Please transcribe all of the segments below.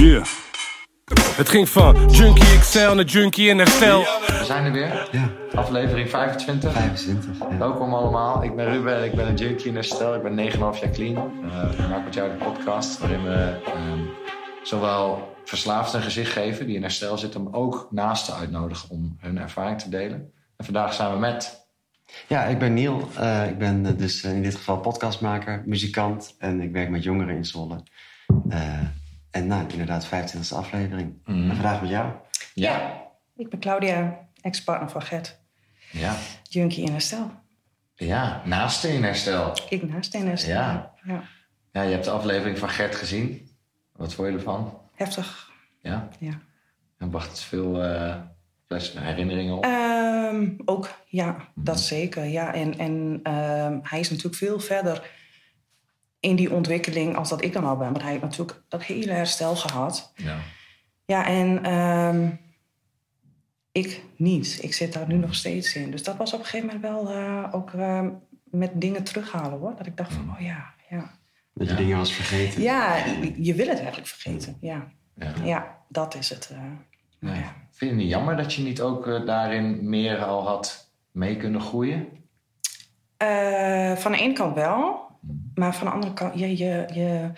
Yeah. Het ging van Junkie XL naar Junkie in herstel. We zijn er weer. Ja, Aflevering 25. 25. Ja. Welkom allemaal. Ik ben Ruben en ik ben een junkie in herstel. Ik ben 9,5 jaar clean. Eh ik maak met jou de podcast waarin we ehm, zowel verslaafden een gezicht geven die in herstel zitten, maar ook naasten uitnodigen om hun ervaring te delen. En vandaag zijn we met. ja, ik ben Niel. Eh, ik ben eh, dus in dit geval podcastmaker, muzikant en ik werk met jongeren in Zwolle. Eh, en nou, inderdaad, 25e aflevering. En vandaag met jou. Ja. Ik ben Claudia, ex-partner van Gert. Ja. Junkie in herstel. Ja, naasten in herstel. Ik naast in herstel. Ja. ja. Ja, je hebt de aflevering van Gert gezien. Wat vond je ervan? Heftig. Ja. Ja. En wacht veel eh, fles- herinneringen op. Ehm, ook, ja, dat zeker. Ja. En, en ehm, hij is natuurlijk veel verder in die ontwikkeling als dat ik dan al ben. Want hij heeft natuurlijk dat hele herstel gehad. Ja. Ja, en ehm, ik niet. Ik zit daar nu nog steeds in. Dus dat was op een gegeven moment wel eh, ook ehm, met dingen terughalen hoor. Dat ik dacht van, oh ja, ja. Dat je Ja. dingen was vergeten. Ja, je wil het eigenlijk vergeten. Ja, ja. ja dat is het. eh. Ja. Ja. Vind je het niet jammer dat je niet ook eh, daarin meer al had mee kunnen groeien? Eh, van de ene kant wel, maar van de andere kant, je, je, je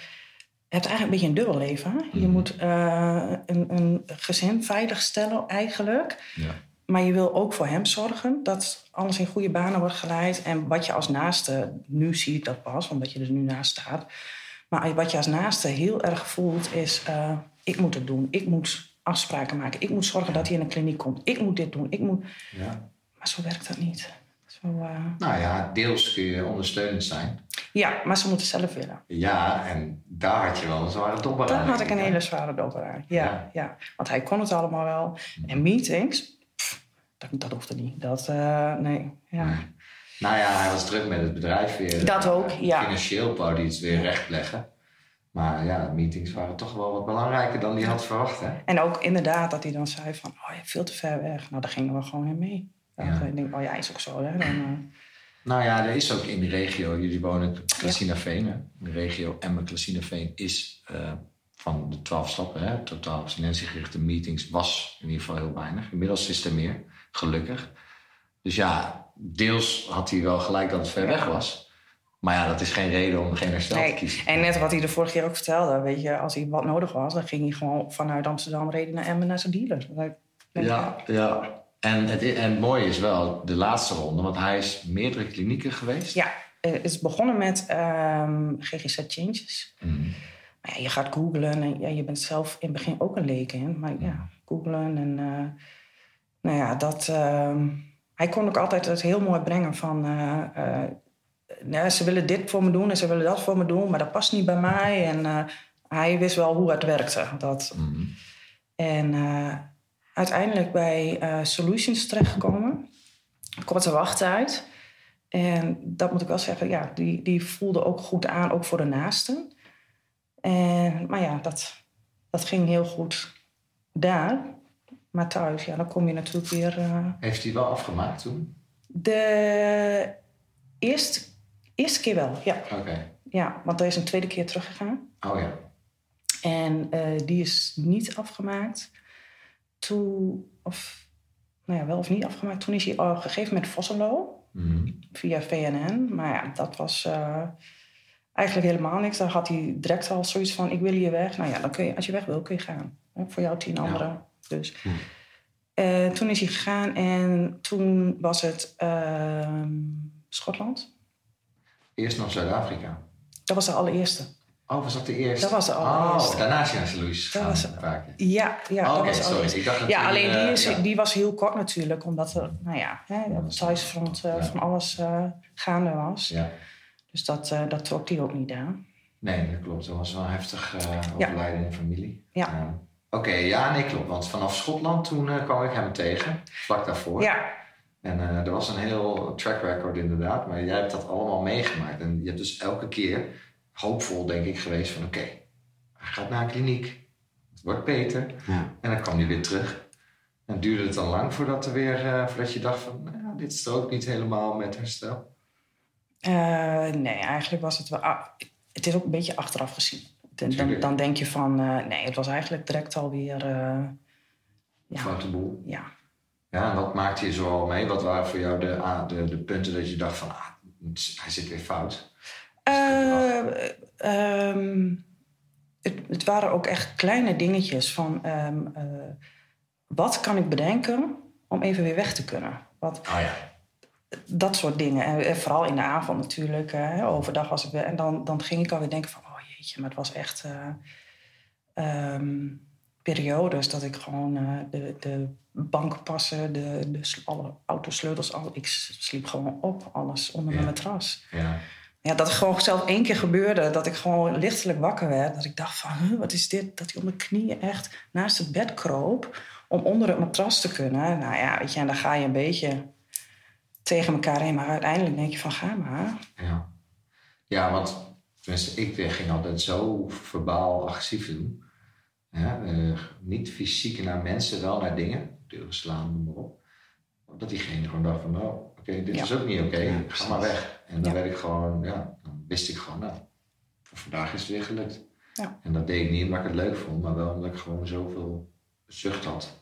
hebt eigenlijk een beetje een dubbel leven. hè? Je Mhm. moet eh, een, een gezin veilig stellen eigenlijk. Ja. Maar je wil ook voor hem zorgen dat alles in goede banen wordt geleid. En wat je als naaste, nu zie ik dat pas, omdat je er nu naast staat. Maar wat je als naaste heel erg voelt is, eh, ik moet het doen. Ik moet afspraken maken. Ik moet zorgen dat hij in een kliniek komt. Ik moet dit doen. Ik moet... ja. Maar zo werkt dat niet. Zo, eh, Nou ja, deels kun je ondersteunend zijn. Ja, maar ze moeten zelf willen. Ja, en daar had je wel een zware dobber aan, had ik een hele zware dobber aan. Ja, Ja. ja. Want hij kon het allemaal wel. En meetings, pff, dat, dat hoefde niet. Dat, eh, nee. Ja. Nee. Nou ja, hij was druk met het bedrijf weer. Dat ook, ja. Financieel wou hij het weer rechtleggen. Maar ja, meetings waren toch wel wat belangrijker dan hij had verwacht. Hè? En ook inderdaad dat hij dan zei van, oh, je bent veel te ver weg. Nou, daar gingen we gewoon in mee. Dat Ja. Ik denk, oh ja, is ook zo. Hè? Dan, eh, Nou ja, er is ook in de regio, jullie wonen in Klasinaveen. hè? De regio Emmen Klasinaveen is eh, van de twaalf stappen, hè, totaal abstinentiegerichte meetings, was in ieder geval heel weinig. Inmiddels is er meer, gelukkig. Dus ja, deels had hij wel gelijk dat het ver weg was. Maar ja, dat is geen reden om geen herstel te kiezen. En net wat hij de vorige keer ook vertelde, weet je, als hij wat nodig was, dan ging hij gewoon vanuit Amsterdam reden naar Emmen naar zijn dealer. Ja, ja. En het, en het mooie is wel de laatste ronde, want hij is meerdere klinieken geweest. Ja, eh, het is begonnen met ehm, GGZ Changes. Mhm. Maar ja, je gaat googlen en ja, je bent zelf in het begin ook een leek in. Maar ja, googlen en eh, nou ja, dat... ehm, hij kon ook altijd het heel mooi brengen van... eh, eh, ja, ze willen dit voor me doen en ze willen dat voor me doen, maar dat past niet bij mij. En eh, hij wist wel hoe het werkte. Dat, Mhm. en eh, uiteindelijk bij eh, Solutions terechtgekomen. Korte wachttijd. En dat moet ik wel zeggen, ja, die, die voelde ook goed aan, ook voor de naasten. En, maar ja, dat, dat ging heel goed daar. Maar thuis, ja, dan kom je natuurlijk weer... eh, Heeft hij wel afgemaakt toen? de eerste, eerste keer wel, ja. Oké. ja. Want hij is een tweede keer teruggegaan. Oh ja. En eh, die is niet afgemaakt. Toen, of nou ja, wel of niet afgemaakt. Toen is hij al gegeven met Vosselo Mhm. via VNN. Maar ja, dat was eh, eigenlijk helemaal niks. Daar had hij direct al zoiets van: ik wil hier weg. Nou ja, dan kun je, als je weg wil, kun je gaan. Hè, voor jou tien anderen. Dus. Eh, toen is hij gegaan en toen was het ehm, Schotland. Eerst nog Zuid-Afrika. Dat was de allereerste. Oh, was dat de eerste? Dat was de allereerste. Oh, daarna St. Louis Dat was-. Ja, ja Oh, Oké, sorry. Ik dacht dat Ja, alleen die, eh, is, ja. die was heel kort natuurlijk, omdat er, nou ja, hè, op het thuisfront eh, Ja. van alles eh, gaande was. Ja. Dus dat, eh, dat trok die ook niet aan. Nee, dat klopt. Dat was wel een heftig eh overlijden in de familie. Ja. Eh, Oké, ja, nee, klopt. Want vanaf Schotland toen eh, kwam ik hem tegen, vlak daarvoor. Ja, En eh, er was een heel track record inderdaad, maar jij hebt dat allemaal meegemaakt. En je hebt dus elke keer hoopvol, denk ik, geweest van oké, hij gaat naar een kliniek, het wordt beter. Ja. En dan kwam hij weer terug. En duurde het dan lang voordat, er weer, eh, voordat je dacht van, nou, ja, dit strookt niet helemaal met herstel? Eh, nee, eigenlijk was het wel... ah, het is ook een beetje achteraf gezien. Dan, dan, denk je van, eh, nee, het was eigenlijk direct alweer, eh ja, Foute boel. ja. Ja, en wat maakte je zoal mee? Wat waren voor jou de, ah, de, de punten dat je dacht van, ah, hij zit weer fout? Eh, ehm, het, het waren ook echt kleine dingetjes van ehm, eh, wat kan ik bedenken om even weer weg te kunnen. Wat, Ah ja, dat soort dingen. En, en vooral in de avond natuurlijk. hè, overdag was ik weer. En dan, dan ging ik alweer denken van, oh jeetje, maar het was echt eh, ehm, periodes dat ik gewoon eh, de, de bankpassen, de, de sl- alle autosleutels, al, ik sliep gewoon op, alles onder mijn Ja. matras. ja. Ja, dat gewoon zelf één keer gebeurde. Dat ik gewoon lichtelijk wakker werd. Dat ik dacht van, wat is dit? Dat hij op mijn knieën echt naast het bed kroop. Om onder het matras te kunnen. Nou ja, weet je, en dan ga je een beetje tegen elkaar heen. Maar uiteindelijk denk je van, ga maar. Ja, ja want tenminste, ik ging altijd zo verbaal agressief doen. Eh, niet fysiek naar mensen, wel naar dingen. Deuren slaan, noem maar op. Dat diegene gewoon dacht van, oh, oké, dit Ja. is ook niet oké, Ja, ga maar weg. En dan Ja. werd ik gewoon, ja, dan wist ik gewoon, nou, voor vandaag is het weer gelukt. Ja. En dat deed ik niet omdat ik het leuk vond, maar wel omdat ik gewoon zoveel zucht had.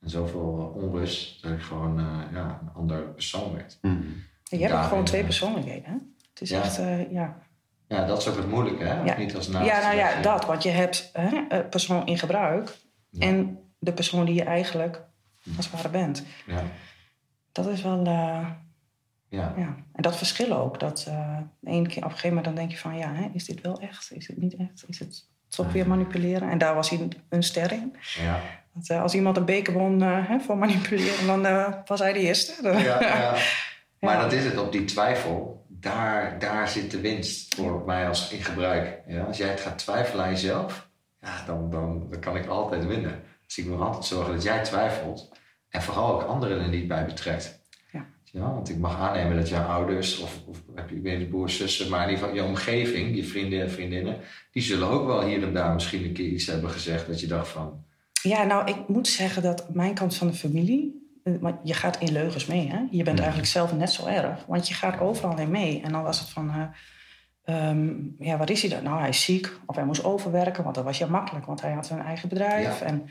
En zoveel onrust, dat ik gewoon eh, ja, een ander persoon werd. Mhm. Je hebt ook gewoon twee eh, persoonlijkheden. Hè? Het is Ja. echt, eh, ja. Ja, dat is ook het moeilijke, hè? Ja. Niet als naast ja, nou ja, dat je- dat. Want je hebt hè, een persoon in gebruik. Ja. En de persoon die je eigenlijk als het ware bent. Ja, Dat is wel... eh, ja. Ja, en dat verschil ook. Dat eh één keer op een gegeven moment dan denk je van ja, hè, is dit wel echt? Is het niet echt? Is het toch weer manipuleren? En daar was hij een ster in. ja. Want, eh, als iemand een beker won eh, hè, voor manipuleren, dan eh, was hij de eerste. Ja, ja. Maar dat is het, op die twijfel, daar, daar zit de winst voor mij als in gebruik. Ja, als jij het gaat twijfelen aan jezelf, ja, dan, dan, dan kan ik altijd winnen. Dus ik moet altijd zorgen dat jij twijfelt en vooral ook anderen er niet bij betrekt. Ja. Ja, want ik mag aannemen dat jouw ouders, of, of heb je, weet broers, zussen, maar in ieder geval je omgeving, je vrienden en vriendinnen, die zullen ook wel hier en daar misschien een keer iets hebben gezegd dat je dacht van, Ja, nou, ik moet zeggen dat mijn kant van de familie... eh, Want je gaat in leugens mee, hè? Je bent eigenlijk zelf net zo erg. Want je gaat overal in mee. En dan was het van... eh, ehm, ja, wat is hij dan? Nou, hij is ziek. Of hij moest overwerken, want dat was ja makkelijk. Want hij had zijn eigen bedrijf. Ja. En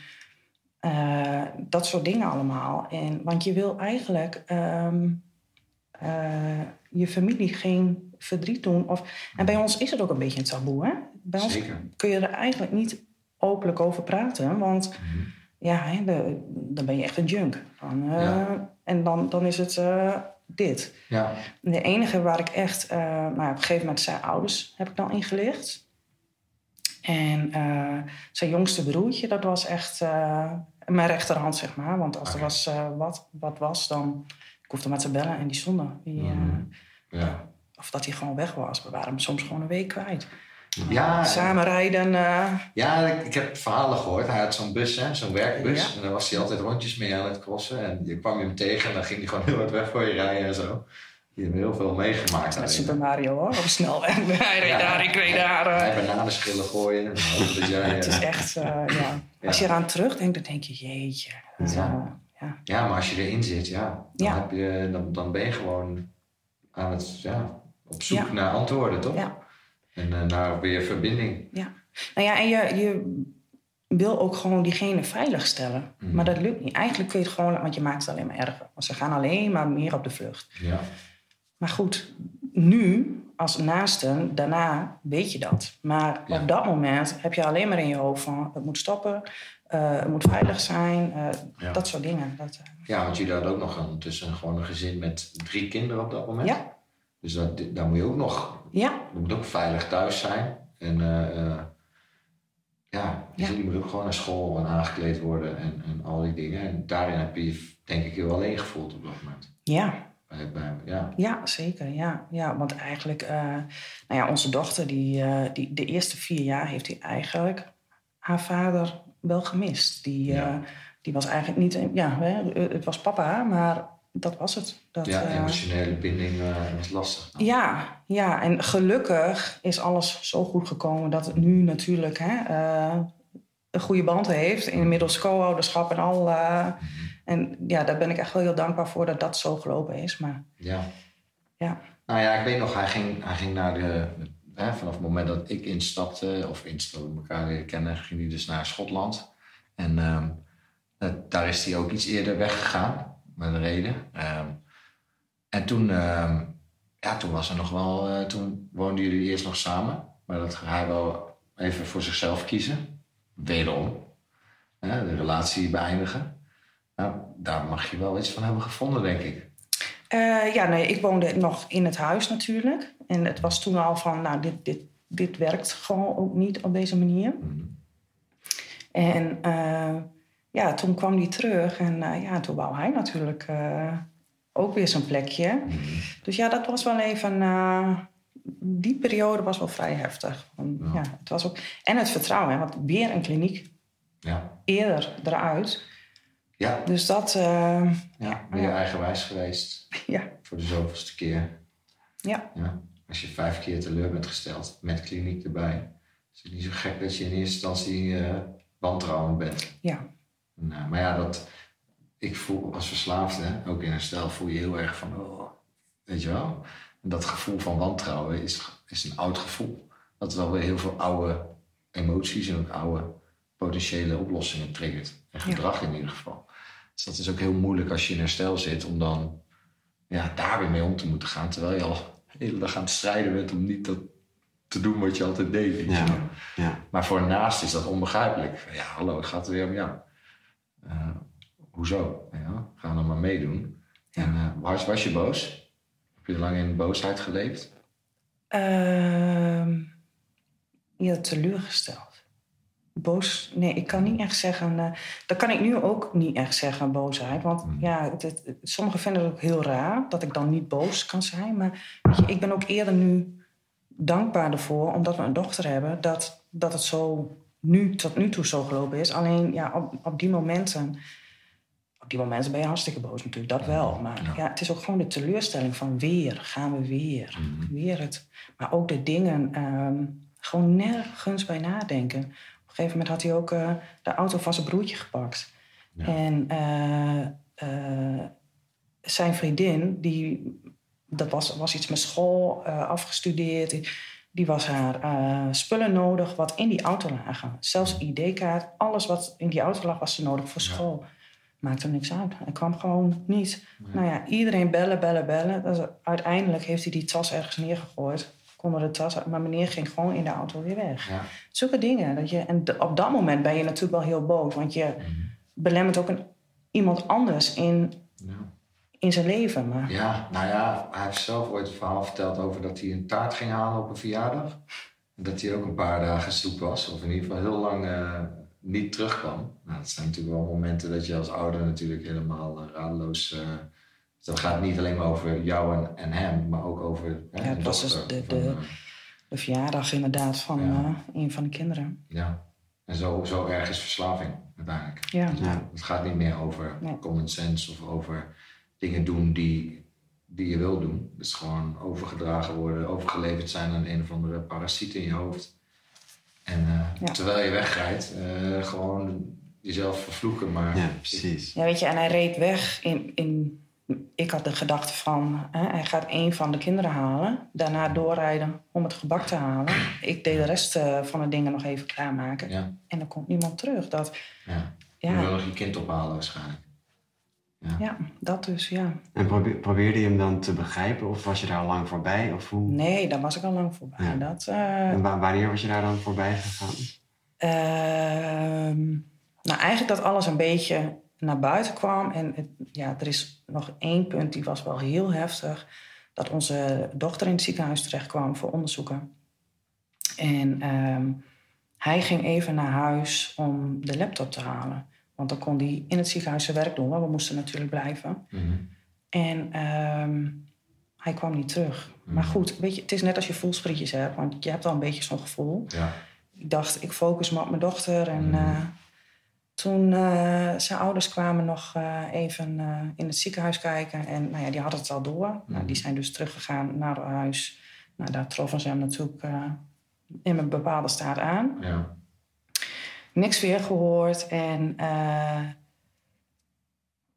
eh, dat soort dingen allemaal. En, want je wil eigenlijk ehm, eh, je familie geen verdriet doen. Of, en bij ons is het ook een beetje een taboe, hè? Bij ons zeker. kun je er eigenlijk niet openlijk over praten. Want Mhm. ja, hè, de- dan ben je echt een junk. Dan, eh, Ja. En dan, dan is het dit. Ja, De enige waar ik echt... nou, op een gegeven moment zijn ouders heb ik dan ingelicht. En zijn jongste broertje, dat was echt mijn rechterhand, zeg maar. Want als er was, eh, wat, wat was, dan... Ik hoefde maar te bellen en die stonden. Die, eh, Mhm. ja. of dat hij gewoon weg was. We waren hem soms gewoon een week kwijt. Ja, Samen rijden. eh, Ja, ik, ik heb verhalen gehoord. Hij had zo'n bus, hè, zo'n werkbus. Ja. En daar was hij altijd rondjes mee aan het crossen. En je kwam hem tegen en dan ging hij gewoon heel hard weg voor je rijden en zo. Je hebt heel veel meegemaakt. met. Super Mario hoor, op snelweg. Hij reed Ja. daar, ik reed daar. Hij bananenschillen gooien. Dat jij, Het is eh, echt, eh, ja. Als je eraan terugdenkt, dan denk je, jeetje. Dat, Ja. ja. Ja, maar als je erin zit, ja, dan. Heb je, dan, dan ben je gewoon aan het, ja, op zoek naar antwoorden, toch? Ja. En eh, naar weer verbinding. ja. Nou ja, en je, je wil ook gewoon diegene veilig stellen. Mhm. Maar dat lukt niet. Eigenlijk kun je het gewoon, want je maakt het alleen maar erger. Want ze gaan alleen maar meer op de vlucht. Ja. Maar goed, nu als naasten, daarna weet je dat. Maar Ja. op dat moment heb je alleen maar in je hoofd van... het moet stoppen, eh, het moet veilig zijn, eh, Ja. dat soort dingen. Dat, eh, ja, want jullie hadden ook nog ondertussen gewoon een gezin met drie kinderen op dat moment. ja, Dus dat, daar moet je ook nog ja, Je moet ook veilig thuis zijn. En ja, dus moet ook gewoon naar school en aangekleed worden en, en al die dingen. En daarin heb je je denk ik heel alleen gevoeld op dat moment. ja. Bij, bij, ja. Ja, zeker. Ja, ja want eigenlijk, eh, nou ja, onze dochter, die, eh, die, de eerste vier jaar heeft hij eigenlijk haar vader wel gemist. Die, Ja. eh, die was eigenlijk niet, ja, hè, het was papa, maar dat was het. Dat, ja, emotionele binding was lastig. ja, ja, en gelukkig is alles zo goed gekomen dat het nu natuurlijk hè, een goede band heeft. Inmiddels co-ouderschap en al. eh, en ja, daar ben ik echt wel heel dankbaar voor dat dat zo gelopen is. Maar Ja. ja, Nou ja, ik weet nog, hij ging, hij ging naar de, hè, vanaf het moment dat ik instapte, of instapte, elkaar leren kennen, ging hij dus naar Schotland. En ehm, dat- daar is hij ook iets eerder weggegaan, met een reden. Ehm, en toen, ehm, ja, toen was er nog wel, eh, toen woonden jullie eerst nog samen. Maar dat hij wel even voor zichzelf kiezen. Wederom. Hè, de relatie beëindigen. Nou, daar mag je wel iets van hebben gevonden, denk ik. Eh, ja, nee, ik woonde nog in het huis natuurlijk. En het was toen al van, nou, dit, dit, dit werkt gewoon ook niet op deze manier. En eh, ja, toen kwam hij terug en eh, ja, toen wou hij natuurlijk ook weer zijn plekje. Dus ja, dat was wel even, die periode was wel vrij heftig. Want, ja. het was ook, en het vertrouwen, hè, want weer een kliniek Ja, eerder eruit. Ja, Dus dat, eh, ja weer eigenwijs geweest ja, voor de zoveelste keer. ja, Ja, als je vijf keer teleur bent gesteld met kliniek erbij, is het niet zo gek dat je in eerste instantie eh wantrouwend bent. ja. Eh, maar ja, dat, ik voel als verslaafde, ook in herstel, voel je heel erg van, oh, weet je wel. En dat gevoel van wantrouwen is, is een oud gevoel. Dat wel weer heel veel oude emoties en ook oude potentiële oplossingen triggert. En gedrag in ieder geval. Dus dat is ook heel moeilijk als je in herstel zit om dan ja, daar weer mee om te moeten gaan. Terwijl je al de hele dag aan het strijden bent om niet dat te doen wat je altijd deed. Ja, ja. Maar voor een naast is dat onbegrijpelijk. Ja, hallo, het gaat weer om jou. Eh, hoezo? Ja, ga dan maar meedoen. En eh, was, was je boos? Heb je lang in boosheid geleefd? Ehm ja, teleurgesteld. Boos, nee, ik kan niet echt zeggen. eh, dat kan ik nu ook niet echt zeggen, boosheid. Want ja, het, het- sommigen vinden het ook heel raar dat ik dan niet boos kan zijn. Maar weet je, ik ben ook eerder nu dankbaar ervoor, omdat we een dochter hebben, dat, dat het zo nu tot nu toe zo gelopen is. Alleen ja, op, op die momenten. Op die momenten ben je hartstikke boos natuurlijk, dat wel. Maar ja. het is ook gewoon de teleurstelling van weer, gaan we weer. Weer het. Maar ook de dingen, ehm, gewoon nergens bij nadenken. Op een gegeven moment had hij ook eh, de auto van zijn broertje gepakt. En eh, eh, zijn vriendin, die, dat was, was iets met school, afgestudeerd. Die, was haar spullen nodig wat in die auto lagen. Zelfs ID-kaart, alles wat in die auto lag, was ze nodig voor school. Maakte niks uit. Hij kwam gewoon niet. Nou ja, iedereen bellen, bellen, bellen. Dus uiteindelijk heeft hij die tas ergens neergegooid. Konden de tas maar meneer ging gewoon in de auto weer weg. Ja. Zulke dingen. Dat je, en op dat moment ben je natuurlijk wel heel boos. Want je belemmert ook een, iemand anders in, Ja. in zijn leven. Maar ja, nou ja, hij heeft zelf ooit een verhaal verteld over dat hij een taart ging halen op een verjaardag. En dat hij ook een paar dagen zoek was, of in ieder geval heel lang eh, niet terugkwam. Nou, dat zijn natuurlijk wel momenten dat je als ouder natuurlijk helemaal eh, radeloos... eh, dat gaat niet alleen maar over jou en, en hem, maar ook over hè, Ja, het was dus de- van, de- eh, de verjaardag inderdaad van Ja. eh, een van de kinderen. Ja, en zo, zo erg is verslaving uiteindelijk. Ja. Ja. Het gaat niet meer over Nee. common sense of over dingen doen die, die je wil doen. Het is gewoon overgedragen worden, overgeleverd zijn aan een of andere parasiet in je hoofd. En eh, Ja. terwijl je wegrijdt, eh, gewoon jezelf vervloeken. Maar Ja, precies. Ja, weet je, en hij reed weg in... in ik had de gedachte van, hè, hij gaat een van de kinderen halen. Daarna doorrijden om het gebak te halen. Ik deed de rest eh, van de dingen nog even klaarmaken. ja, En dan komt niemand terug. Dat, ja. Ja. Je wil nog je kind ophalen waarschijnlijk. ja, dat dus, ja. En probeer- probeerde je hem dan te begrijpen of was je daar al lang voorbij? Of hoe? Nee, daar was ik al lang voorbij. Ja. Dat, eh, En wa- wanneer was je daar dan voorbij gegaan? Ehm, nou, eigenlijk dat alles een beetje naar buiten kwam. En het- ja, er is nog één punt die was wel heel heftig. Dat onze dochter in het ziekenhuis terecht kwam voor onderzoeken. En ehm, hij ging even naar huis om de laptop te halen. Want dan kon hij in het ziekenhuis zijn werk doen. Want we moesten natuurlijk blijven. Mhm. En ehm, hij kwam niet terug. Maar goed, weet je, het is net als je voelsprietjes hebt. Want je hebt al een beetje zo'n gevoel Ja, ik dacht, ik focus me op mijn dochter. En Mhm. eh, toen uh, zijn ouders kwamen nog uh, even uh, in het ziekenhuis kijken. En nou ja, die hadden het al door. Mhm. Nou, die zijn dus teruggegaan naar huis. Nou, daar troffen ze hem natuurlijk in een bepaalde staat aan. ja. Niks weer gehoord. En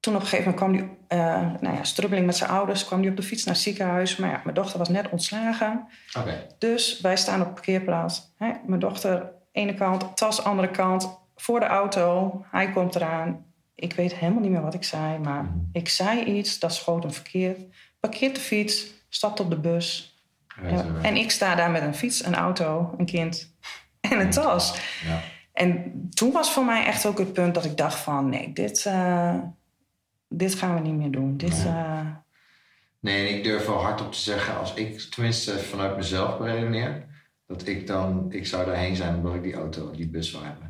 toen op een gegeven moment kwam hij uh, nou ja, strubbeling met zijn ouders. Kwam hij op de fiets naar het ziekenhuis. Maar ja, mijn dochter was net ontslagen. Oké. Dus wij staan op de parkeerplaats. Hè? Mijn dochter, ene kant, tas andere kant, voor de auto. Hij komt eraan. Ik weet helemaal niet meer wat ik zei, maar Mhm. ik zei iets, dat schoot hem verkeerd. Parkeert de fiets, stapt op de bus. Ja. En ik sta daar met een fiets, een auto, een kind en een tas. Ja. En toen was voor mij echt ook het punt dat ik dacht van... nee, dit, eh, dit gaan we niet meer doen. Dit, Nee. eh, Nee, ik durf wel hardop te zeggen, als ik tenminste vanuit mezelf beredeneer, dat ik dan, ik zou daarheen zijn omdat ik die auto, die bus wil hebben.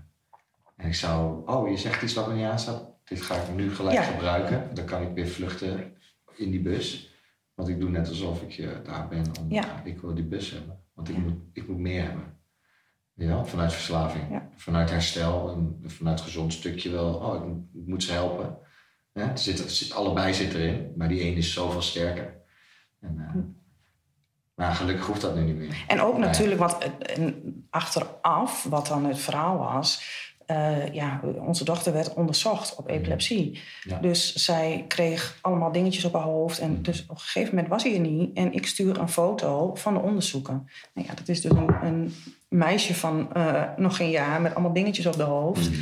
En ik zou, oh, je zegt iets wat me niet aanstaat, dit ga ik nu gelijk Ja. gebruiken. Dan kan ik weer vluchten in die bus. Want ik doe net alsof ik eh, daar ben om, Ja. ik wil die bus hebben. Want ik, moet, ik moet meer hebben. Ja, vanuit verslaving, vanuit herstel en vanuit gezond stukje wel, oh, ik moet, ze helpen. Ja, zit, zit, allebei zit erin, maar die een is zoveel sterker. En, eh, maar gelukkig hoeft dat nu niet meer. En ook Nee. natuurlijk, en achteraf, wat dan het verhaal was... eh, ja, onze dochter werd onderzocht op epilepsie. Ja. Dus zij kreeg allemaal dingetjes op haar hoofd. En dus op een gegeven moment was hij er niet. En ik stuur een foto van de onderzoeken. Nou ja, dat is dus een, een meisje van eh, nog geen jaar... met allemaal dingetjes op de hoofd. Mhm.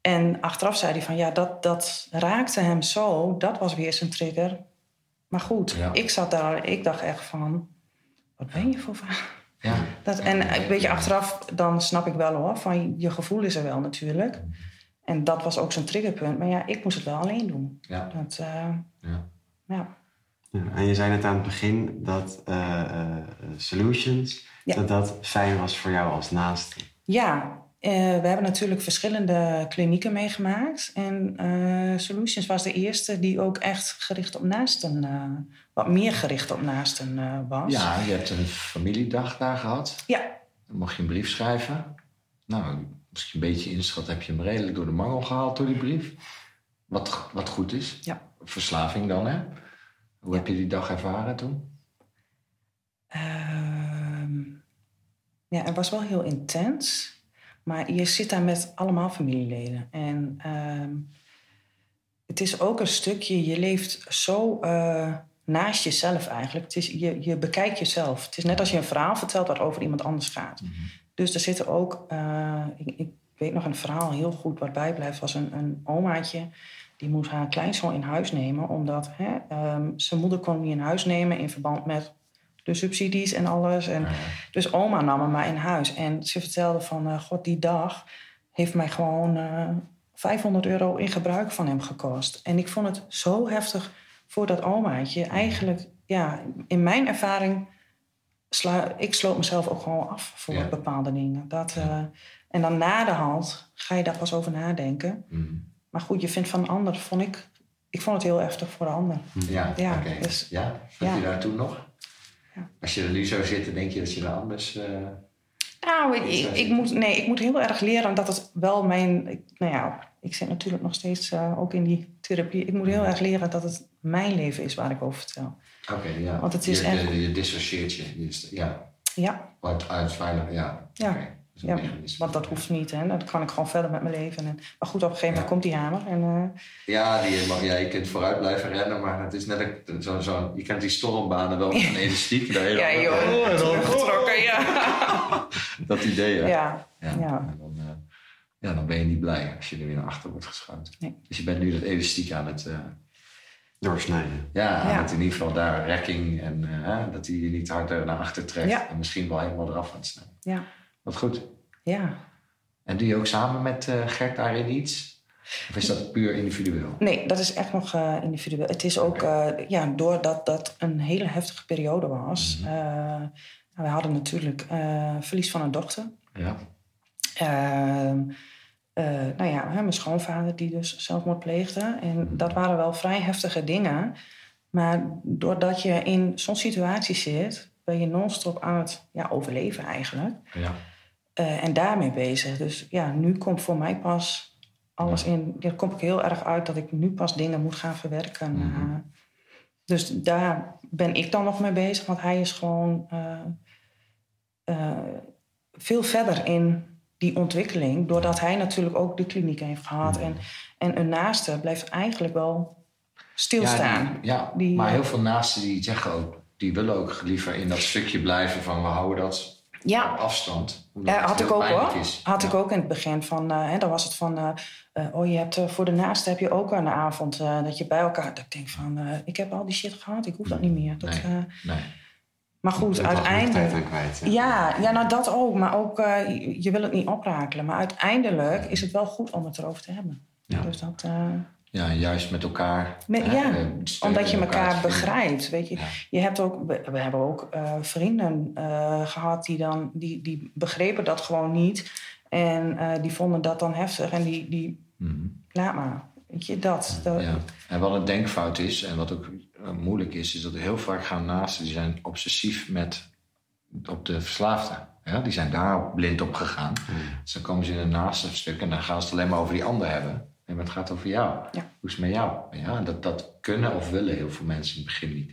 En achteraf zei hij van ja, dat, dat raakte hem zo. Dat was weer zijn trigger. Maar goed, Ja. ik zat daar, ik dacht echt van, wat ben je voor vader? Ja. Dat, en een beetje achteraf, dan snap ik wel hoor, van je gevoel is er wel natuurlijk. En dat was ook zijn triggerpunt. Maar ja, ik moest het wel alleen doen. Ja. Dat, eh, Ja. ja. Ja, en je zei net aan het begin dat eh, eh, Solutions, Ja. dat dat fijn was voor jou als naaste. Ja, eh, we hebben natuurlijk verschillende klinieken meegemaakt. En eh, Solutions was de eerste die ook echt gericht op naasten, eh, wat meer gericht op naasten was. ja, je hebt een familiedag daar gehad. Ja, Dan mocht je een brief schrijven. Nou, als je een beetje inschat, heb je hem redelijk door de mangel gehaald door die brief. Wat, wat goed is. Ja. Verslaving dan, hè? Hoe heb je die dag ervaren toen? Ehm, ja, het was wel heel intens. Maar je zit daar met allemaal familieleden. En ehm, het is ook een stukje, je leeft zo eh, naast jezelf eigenlijk. Het is, je, je bekijkt jezelf. Het is net als je een verhaal vertelt wat over iemand anders gaat. Dus er zitten ook, eh, ik, ik weet nog een verhaal heel goed wat bijblijft. was een, een omaatje, die moest haar kleinzoon in huis nemen. Omdat hè, ehm, zijn moeder kon hem niet in huis nemen in verband met de subsidies en alles. En, Ja. Dus oma nam hem maar in huis. En ze vertelde van, eh, god, die dag heeft mij gewoon eh 500 euro in gebruik van hem gekost. En ik vond het zo heftig voor dat omaatje. Eigenlijk, ja, in mijn ervaring, sla, ik sloot mezelf ook gewoon af voor Ja. bepaalde dingen. Dat, eh, en dan na de hand ga je daar pas over nadenken. Mm. Maar goed, je vindt van een ander, vond ik, ik vond het heel heftig voor de ander. Ja, Ja, oké. dus- ja, vond ja. je daar toen nog? Ja. Als je er nu zou zitten, denk je dat je er anders... eh, Nou, ik, ik, moet, nee, ik moet heel erg leren dat het wel mijn... ik- nou ja, ik zit natuurlijk nog steeds eh, ook in die therapie. Ik moet heel erg leren dat het mijn leven is waar ik over vertel. Oké, ja. Want het is je, echt- je, je dissocieert je. ja, Ja, uit, uit veilig, ja. Ja. Ja want dat hoeft niet. Hè. Dan kan ik gewoon verder met mijn leven. En, maar goed, op een gegeven moment Ja. komt die hamer. En, eh, Ja, die, mag- ja, je kunt vooruit blijven rennen, maar het is net een- zo, zo, je kent die stormbanen wel van elastiek. daar ja, joh. Oh, Teruggetrokken, ja. Dat idee, ja. Ja, Ja, ja. En dan, eh, ja, dan ben je niet blij als je er weer naar achter wordt geschoten. Nee. Dus je bent nu dat elastiek aan het... eh, Doorsnijden. ja, het in ieder geval daar rekking en hè, dat hij je niet harder naar achter trekt. Ja. En misschien wel helemaal eraf gaat snijden. Ja, Wat goed. ja. En doe je ook samen met eh, Gert daarin iets? Of is dat puur individueel? Nee, dat is echt nog eh, individueel. Het is ook, eh, ja, doordat dat een hele heftige periode was. Mhm. eh, we hadden natuurlijk verlies van een dochter. Ja. Ehm, eh, nou ja, mijn schoonvader die dus zelfmoord pleegde. En dat waren wel vrij heftige dingen. Maar doordat je in zo'n situatie zit, ben je non-stop aan het ja, overleven eigenlijk. ja. Eh, en daarmee bezig. Dus ja, nu komt voor mij pas alles in. Ja, kom ik heel erg uit dat ik nu pas dingen moet gaan verwerken. Mhm. Eh, dus daar ben ik dan nog mee bezig, want hij is gewoon eh, veel verder in die ontwikkeling. Doordat hij natuurlijk ook de kliniek heeft gehad. En, en een naaste blijft eigenlijk wel stilstaan. Ja, die- ja Die, maar heel veel naasten die zeggen ook, die willen ook liever in dat stukje blijven van we houden dat Ja. op afstand. Ja, had ik ook hoor. is. Had Ja. ik ook in het begin van, eh, hè, dan was het van, eh, oh je hebt voor de naaste heb je ook een avond dat je bij elkaar. Dat ik denk van, ik heb al die shit gehad, ik hoef dat niet meer. Dat, Nee. Nee. maar goed, Dat uiteindelijk. kwijt. Ja. Ja, ja, nou dat ook. Maar ook, je, je wil het niet oprakelen. Maar uiteindelijk is het wel goed om het erover te hebben. Ja. Dus dat, Ja, juist met elkaar. Met- hè, ja, eh, omdat je elkaar begrijpt. Weet je, Ja. je hebt ook, we, we hebben ook eh, vrienden eh, gehad die, dan, die, die begrepen dat gewoon niet. En eh, die vonden dat dan heftig. En die, die Mhm. laat maar. Weet je, dat. dat Ja. En wat een denkfout is, en wat ook moeilijk is, is dat er heel vaak gaan naasten die zijn obsessief met op de verslaafde. Ja, die zijn daar blind op gegaan. Dus dan komen ze in een naaste stuk en dan gaan ze het alleen maar over die ander hebben. En het gaat over jou. Ja. Hoe is het met jou? Ja, en dat, dat kunnen of willen heel veel mensen in het begin niet.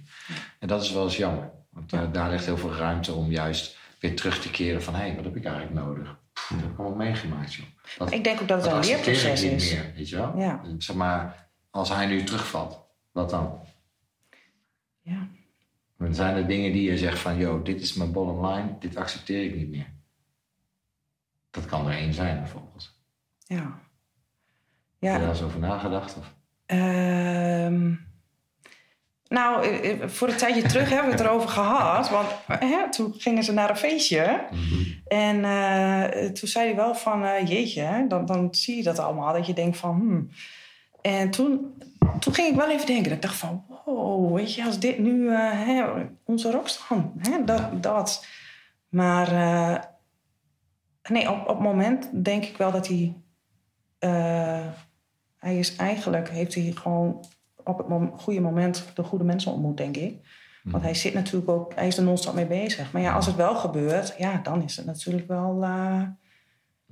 En dat is wel eens jammer. Want daar, daar ligt heel veel ruimte om juist weer terug te keren van... hé, hey, wat heb ik eigenlijk nodig? Pff, Dat heb ik allemaal meegemaakt, joh. Dat, Ik denk ook dat het een accepteer ik leerproces niet is. meer, weet je wel? Ja. Zeg maar, als hij nu terugvalt, wat dan? Ja. Dan zijn er dingen die je zegt van... joh, dit is mijn bottom line, dit accepteer ik niet meer. Dat kan er één zijn, bijvoorbeeld. Ja. Heb je daar Ja. eens over nagedacht? Of? ehm, nou, eh, eh, voor een tijdje terug hebben we het erover gehad. Want hè, toen gingen ze naar een feestje. En eh, toen zei hij wel van, jeetje, hè, dan, dan zie je dat allemaal. Dat je denkt van, hmm. En toen, toen ging ik wel even denken. Dat ik dacht van, wow, weet je, als dit nu hè, onze rockstar, hè, dat, dat. Maar nee, op, op het moment denk ik wel dat hij... hij is eigenlijk, heeft hij gewoon op het mom- goede moment de goede mensen ontmoet, denk ik. Want hij zit natuurlijk ook, hij is er non-stop mee bezig. Maar ja, als het wel gebeurt, ja, dan is het natuurlijk wel, eh,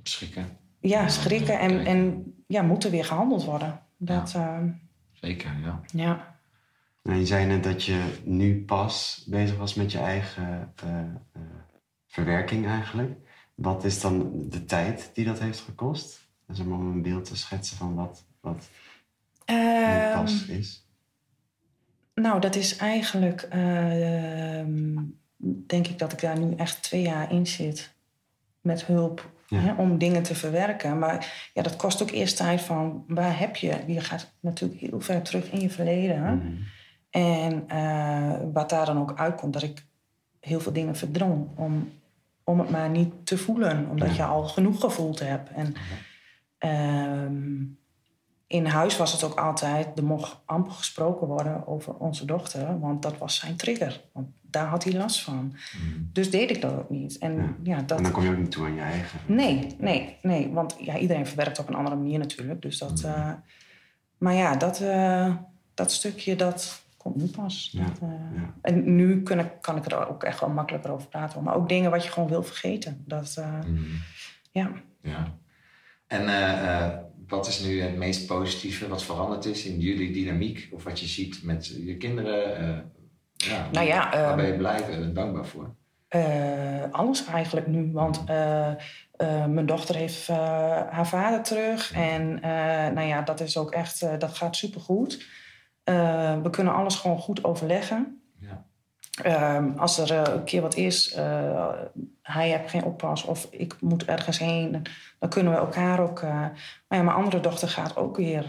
Schrikken, ja, schrikken en, en ja, moet er weer gehandeld worden. Dat, ja. zeker, ja. ja. Nou, je zei net dat je nu pas bezig was met je eigen eh, eh, verwerking eigenlijk. Wat is dan de tijd die dat heeft gekost? Dus om een beeld te schetsen van wat, wat Ehm, pas is. nou, dat is eigenlijk, ehm, denk ik dat ik daar nu echt twee jaar in zit met hulp Ja. hè, om dingen te verwerken. Maar ja, dat kost ook eerst tijd van waar heb je? Je gaat natuurlijk heel ver terug in je verleden. Mhm. En eh, wat daar dan ook uitkomt, dat ik heel veel dingen verdrong om, om het maar niet te voelen, omdat je al genoeg gevoeld hebt. En ehm, in huis was het ook altijd, er mocht amper gesproken worden over onze dochter, want dat was zijn trigger. Want daar had hij last van. Dus deed ik dat ook niet. En Ja. ja, dat. En dan kom je ook niet toe aan je eigen. Nee, nee, nee. Want ja, iedereen verwerkt op een andere manier natuurlijk. Dus dat, eh, maar ja, dat, eh, dat stukje, dat komt nu pas. Ja, Dat, eh, ja. En nu kan ik, kan ik er ook echt wel makkelijker over praten. Maar ook dingen wat je gewoon wil vergeten. Dat, Mhm. ja. Ja. En wat is nu het meest positieve wat veranderd is in jullie dynamiek? Of wat je ziet met je kinderen? eh, ja, Nou ja, waar ehm, ben je blij en dankbaar voor? Eh, alles eigenlijk nu. Want eh, eh, mijn dochter heeft eh, haar vader terug. En eh, nou ja, dat is ook echt, eh, dat gaat supergoed. Eh we kunnen alles gewoon goed overleggen. Ehm, als er eh, een keer wat is, eh, hij heeft geen oppas of ik moet ergens heen, dan kunnen we elkaar ook. eh, maar ja, mijn andere dochter gaat ook weer,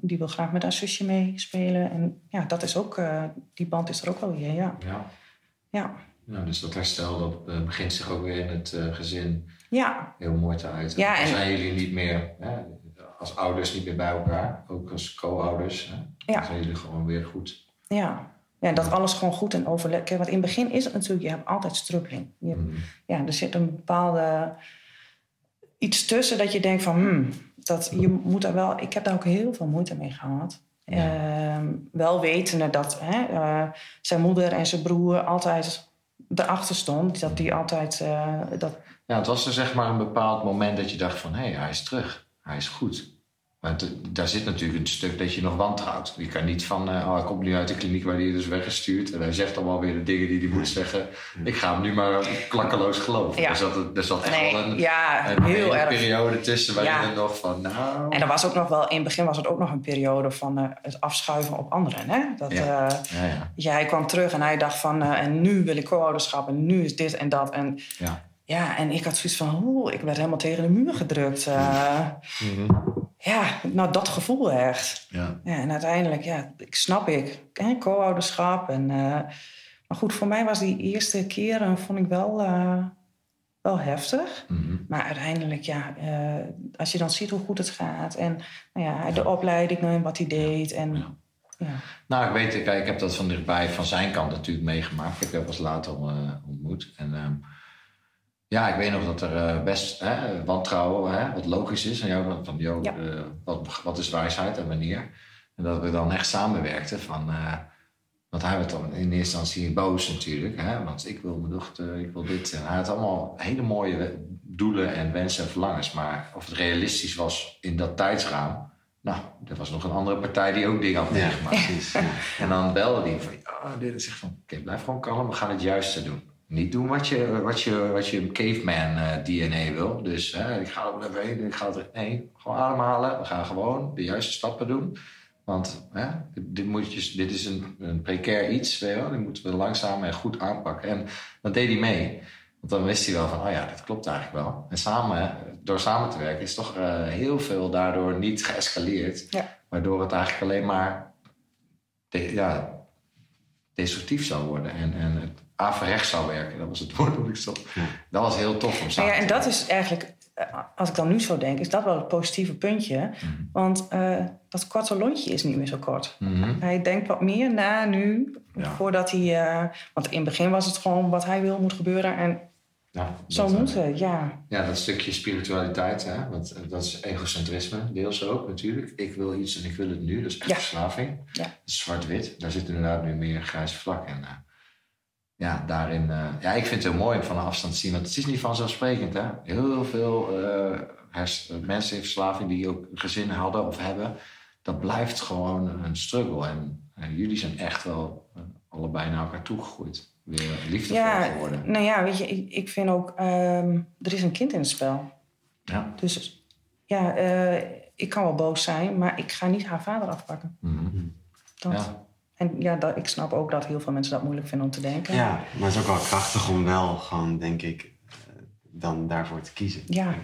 die wil graag met haar zusje meespelen. En ja, dat is ook, die band is er ook wel weer, ja. Ja. Ja, Ja, dus dat herstel dat begint zich ook weer in het gezin ja heel mooi te uiten. Ja, en- zijn jullie niet meer hè, als ouders niet meer bij elkaar, ook als co-ouders. Hè? Ja. Dan zijn jullie gewoon weer goed. Ja. Ja, dat alles gewoon goed en overleg. Want in het begin is het natuurlijk, je hebt altijd strubbeling. Je Mhm. ja, er zit een bepaalde iets tussen dat je denkt van, hmm, dat je moet daar wel. Ik heb daar ook heel veel moeite mee gehad. Ehm, wel wetende dat hè, eh, zijn moeder en zijn broer altijd erachter stond. Dat die altijd. eh, dat, Ja, het was er zeg maar een bepaald moment dat je dacht van... hé, hij is terug. Hij is goed. Maar t- daar zit natuurlijk een stuk dat je nog wantrouwt. Je kan niet van, eh, oh, hij komt nu uit de kliniek waar hij dus weggestuurd. En hij zegt allemaal weer de dingen die hij moet zeggen. Ik ga hem nu maar klakkeloos geloven. Ja. Er zat, er zat echt Nee, wel een, ja, een heel hele erg. periode tussen waarin Ja. nog van, nou... En er was ook nog wel, in het begin was het ook nog een periode van eh, het afschuiven op anderen. Hè? Dat, Ja. eh, Ja, ja, ja, hij kwam terug en hij dacht van, eh, en nu wil ik co-ouderschap en nu is dit en dat. En ja. ja, en ik had zoiets van, oeh, ik werd helemaal tegen de muur gedrukt. eh. Ja, nou dat gevoel echt. ja. Ja, en uiteindelijk, ja, ik snap ik. Co-ouderschap. En, eh, maar goed, voor mij was die eerste keer, eh, vond ik wel, eh, wel heftig. Mhm. Maar uiteindelijk, ja, eh, als je dan ziet hoe goed het gaat. En nou ja, de opleiding en wat hij deed. En, Ja. ja. Nou, ik weet, kijk, ik heb dat van dichtbij van zijn kant natuurlijk meegemaakt. Ik heb hem pas later ontmoet. En ehm, ja, ik weet nog dat er eh, best hè, wantrouwen, hè, wat logisch is. En jou, van, joh, Ja. eh, wat, wat is wijsheid en wanneer? En dat we dan echt samenwerkten van... eh, want hij werd dan in eerste instantie boos natuurlijk. Hè, want ik wil mijn dochter, ik wil dit. En hij had allemaal hele mooie doelen en wensen en verlangens. Maar of het realistisch was in dat tijdsraam... Nou, er was nog een andere partij die ook dingen had meegemaakt. Ja. En dan belde hij van, ja, dit is echt van, oké, blijf gewoon kalm, we gaan het juiste doen. Niet doen wat je, wat je, wat je caveman eh, DNA wil. Dus hè, ik ga er wel even heen, ik ga er, nee, gewoon ademhalen. We gaan gewoon de juiste stappen doen. Want hè, dit, moet je, dit is een, een precair iets, weet je wel. Die moeten we langzaam en goed aanpakken. En dat deed hij mee. Want dan wist hij wel van, oh ja, dat klopt eigenlijk wel. En samen, door samen te werken, is toch eh, heel veel daardoor niet geëscaleerd. Ja. Waardoor het eigenlijk alleen maar de- ja, destructief zou worden. En, en het averechts zou werken. Dat was het woord dat ik zocht. Dat was heel tof om Nou samen ja, en dat is eigenlijk, eh, als ik dan nu zo denk, is dat wel het positieve puntje. Mhm. Want eh, dat korte lontje is niet meer zo kort. Mhm. Hij denkt wat meer na nu, Ja. voordat hij... eh, want in het begin was het gewoon wat hij wil moet gebeuren. En Ja, zo dat, moet het, ja. Ja, dat stukje spiritualiteit, hè? Want dat is egocentrisme, deels ook natuurlijk. Ik wil iets en ik wil het nu, dat is echt Ja. verslaving. Ja. Dat is zwart-wit, daar zit inderdaad nu meer grijs vlak. En eh, ja, daarin, eh, ja, ik vind het heel mooi om van een afstand te zien, want het is niet vanzelfsprekend, hè? Heel veel hers- mensen in verslaving die ook gezin hadden of hebben, dat blijft gewoon een struggle. En jullie zijn echt wel allebei naar elkaar toegegroeid. Weer liefdevol Ja, geworden. nou ja, weet je, ik, ik vind ook, ehm, er is een kind in het spel. Ja. Dus ja, ik kan wel boos zijn, maar ik ga niet haar vader afpakken. Mhm. Dat. Ja. En ja, dat, ik snap ook dat heel veel mensen dat moeilijk vinden om te denken. Ja, maar het is ook wel krachtig om wel gewoon, denk ik, eh, dan daarvoor te kiezen. Ja.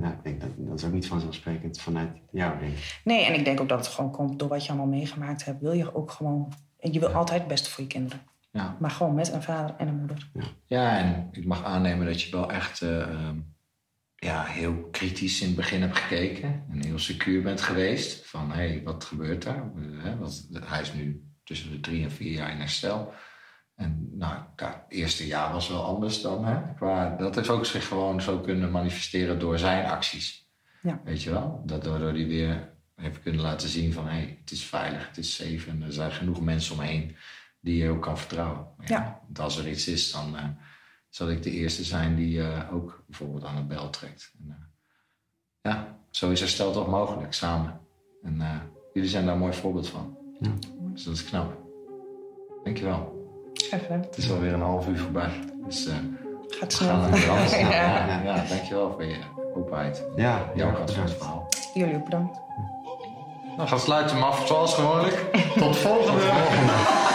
Ja, ik denk dat, dat is ook niet vanzelfsprekend vanuit jou, denk ik. Nee, en ik denk ook dat het gewoon komt door wat je allemaal meegemaakt hebt. Wil je ook gewoon... En je wil altijd het beste voor je kinderen. Ja. Maar gewoon met een vader en een moeder. Ja, en ik mag aannemen dat je wel echt eh, ehm, ja, heel kritisch in het begin hebt gekeken. En heel secuur bent geweest. Van, hé, hey, wat gebeurt daar? Eh, wat, hij is nu tussen de drie en vier jaar in herstel. En nou, ja, het eerste jaar was wel anders dan. Hè? Qua, dat heeft ook zich gewoon zo kunnen manifesteren door zijn acties. Ja. Weet je wel? Dat waardoor hij weer heeft kunnen laten zien van... hé, hey, het is veilig, het is safe. En er zijn genoeg mensen omheen die je ook kan vertrouwen. Ja. Want als er iets is, dan eh, zal ik de eerste zijn die eh, ook bijvoorbeeld aan de bel trekt. En, eh, ja, zo is herstel toch mogelijk, samen. En eh, jullie zijn daar een mooi voorbeeld van. Ja. Dus dat is knap. Dankjewel. Even. Het is alweer een half uur voorbij. Dus eh Gaat we snel. gaan naar de rand. ja. Ja. Ja, ja, dankjewel voor je openheid. Ja, Jouw ja, kant van het verhaal. Jullie ook bedankt. Nou, gaan sluiten hem af zoals gewoonlijk. Tot volgende.